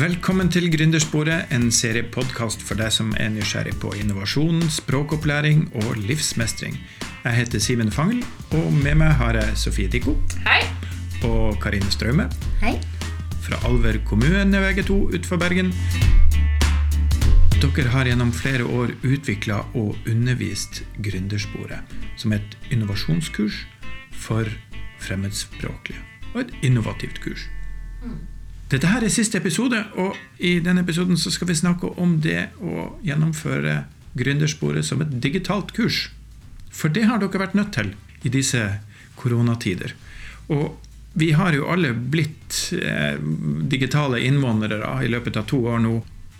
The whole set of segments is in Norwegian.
Velkommen til Gründersporet, en serie podkast for deg som er nysgjerrig på innovasjon, språkopplæring og livsmestring. Jeg heter Simen Fangel, og med meg har jeg Sofie Dikko Hei. og Karine Straume Hei. fra Alver kommune VG2 utenfor Bergen. Dere har gjennom flere år utvikla og undervist Gründersporet som et innovasjonskurs for fremmedspråklige. Og et innovativt kurs. Dette her er siste episode, og i denne episoden så skal vi snakke om det å gjennomføre Gründersporet som et digitalt kurs. For det har dere vært nødt til i disse koronatider. Og vi har jo alle blitt eh, digitale innvandrere i løpet av to år nå.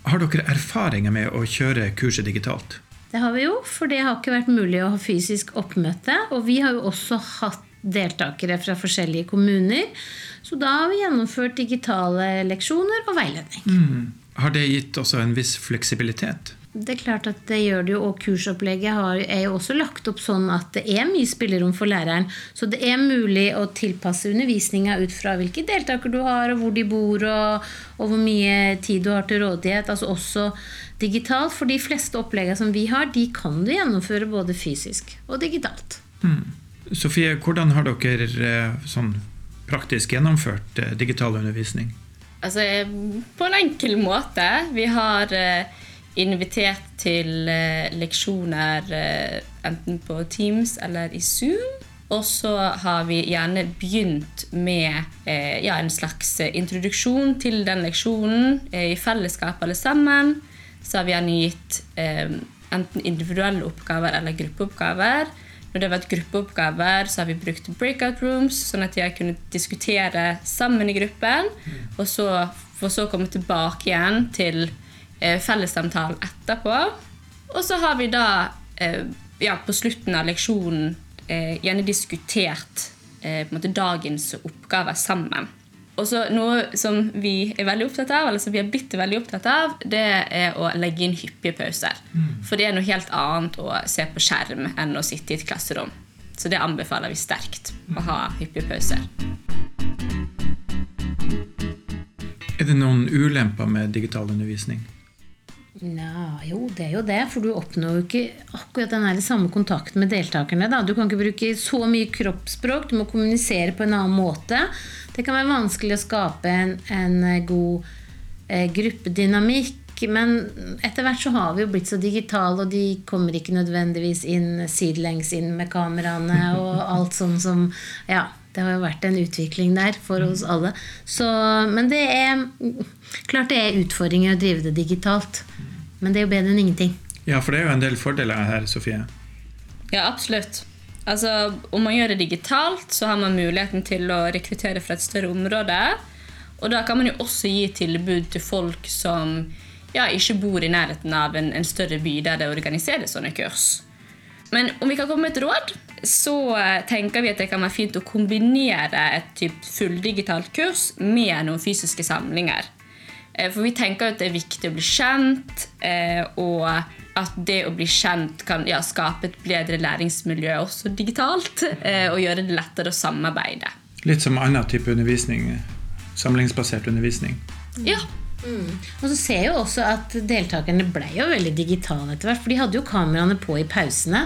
Har dere erfaringer med å kjøre kurset digitalt? Det har vi jo, for det har ikke vært mulig å ha fysisk oppmøte. Og vi har jo også hatt deltakere fra forskjellige kommuner. Så da har vi gjennomført digitale leksjoner og veiledning. Har det gitt også en viss fleksibilitet? Det er klart at det gjør det jo, og kursopplegget har, er jo også lagt opp sånn at det er mye spillerom for læreren. Så det er mulig å tilpasse undervisninga ut fra hvilke deltakere du har, og hvor de bor, og, og hvor mye tid du har til rådighet. Altså også digitalt. For de fleste oppleggene som vi har, de kan du gjennomføre både fysisk og digitalt. Sofie, hvordan har dere eh, sånn praktisk gjennomført eh, digital undervisning? Altså, eh, på en enkel måte. Vi har eh, invitert til eh, leksjoner eh, enten på Teams eller i Zoom. Og så har vi gjerne begynt med eh, ja, en slags introduksjon til den leksjonen i fellesskap alle sammen. Så har vi gjerne gitt enten individuelle oppgaver eller gruppeoppgaver. Når det har vært gruppeoppgaver, så har vi brukt breakout rooms, sånn at de har kunnet diskutere sammen i gruppen. Og så, for så å komme tilbake igjen til fellessamtalen etterpå. Og så har vi da eh, ja, på slutten av leksjonen eh, gjerne diskutert eh, måte dagens oppgaver sammen. Og så Noe som vi er veldig opptatt av, eller som vi har blitt veldig opptatt av, det er å legge inn hyppige pauser. For det er noe helt annet å se på skjerm enn å sitte i et klasserom. Så det anbefaler vi sterkt, å ha hyppige pauser. Er det noen ulemper med digital undervisning? Ja, jo, det er jo det, for du oppnår jo ikke akkurat den samme kontakten med deltakerne. Da. Du kan ikke bruke så mye kroppsspråk, du må kommunisere på en annen måte. Det kan være vanskelig å skape en, en god eh, gruppedynamikk. Men etter hvert så har vi jo blitt så digitale, og de kommer ikke nødvendigvis inn sidelengs inn med kameraene og alt sånn som Ja, det har jo vært en utvikling der for oss alle. Så, men det er klart det er utfordringer å drive det digitalt. Men det er jo bedre enn ingenting. Ja, for det er jo en del fordeler her, Sofie. Ja, absolutt. Altså, Om man gjør det digitalt, så har man muligheten til å rekruttere fra et større område. Og da kan man jo også gi tilbud til folk som ja, ikke bor i nærheten av en, en større by der det organiseres sånne kurs. Men om vi kan komme med et råd, så eh, tenker vi at det kan være fint å kombinere et typ fulldigitalt kurs med noen fysiske samlinger. Eh, For vi tenker at det er viktig å bli kjent, eh, og at det å bli kjent kan ja, skape et bedre læringsmiljø også digitalt, eh, og gjøre det lettere å samarbeide. Litt som annen type undervisning. Samlingsbasert undervisning. Ja, Og så ser jeg jo også at deltakerne ble jo veldig digitale etter hvert. For de hadde jo kameraene på i pausene.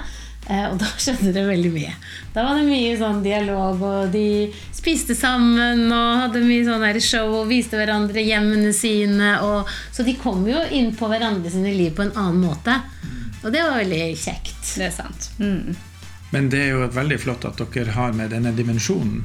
Eh, Og da skjedde det veldig mye. Da var det mye sånn dialog, og de spiste sammen og hadde mye sånn show og viste hverandre hjemmene sine. Og, så de kom jo inn på hverandre sine liv på en annen måte. Og det var veldig kjekt. det er sant. Mm. Men det er jo veldig flott at dere har med denne dimensjonen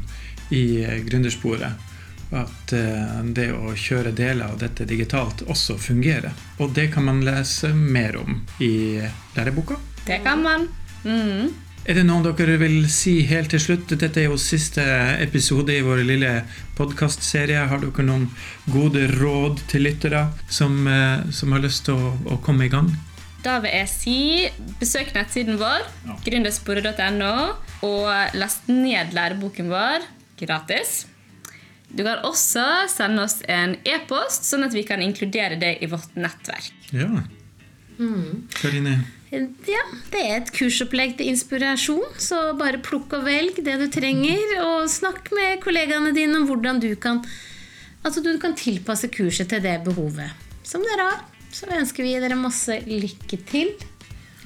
i eh, gründersporet. At eh, det å kjøre deler av dette digitalt også fungerer. Og det kan man lese mer om i læreboka. Det kan man. Mm. Er det noe dere vil si helt til slutt? Dette er jo siste episode i vår lille podkastserie. Har dere noen gode råd til lyttere som, eh, som har lyst til å, å komme i gang? Da vil jeg si besøk nettsiden vår, Ja. gründersporet.no, og last ned læreboken vår gratis. Du kan også sende oss en e-post, sånn at vi kan inkludere det i vårt nettverk. Ja. Karine? Ja, det er et kursopplegg til inspirasjon, så bare plukk og velg det du trenger, og snakk med kollegaene dine om hvordan du kan Altså du kan tilpasse kurset til det behovet som dere har. Så ønsker vi dere masse lykke til.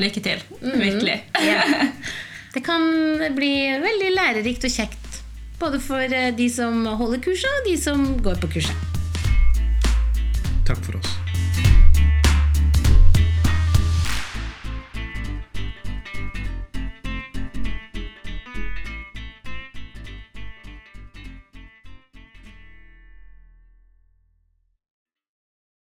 Lykke til. Virkelig. Ja. Det kan bli veldig lærerikt og kjekt. Både for eh, de som holder kurset, og de som går på kurset. Takk for oss.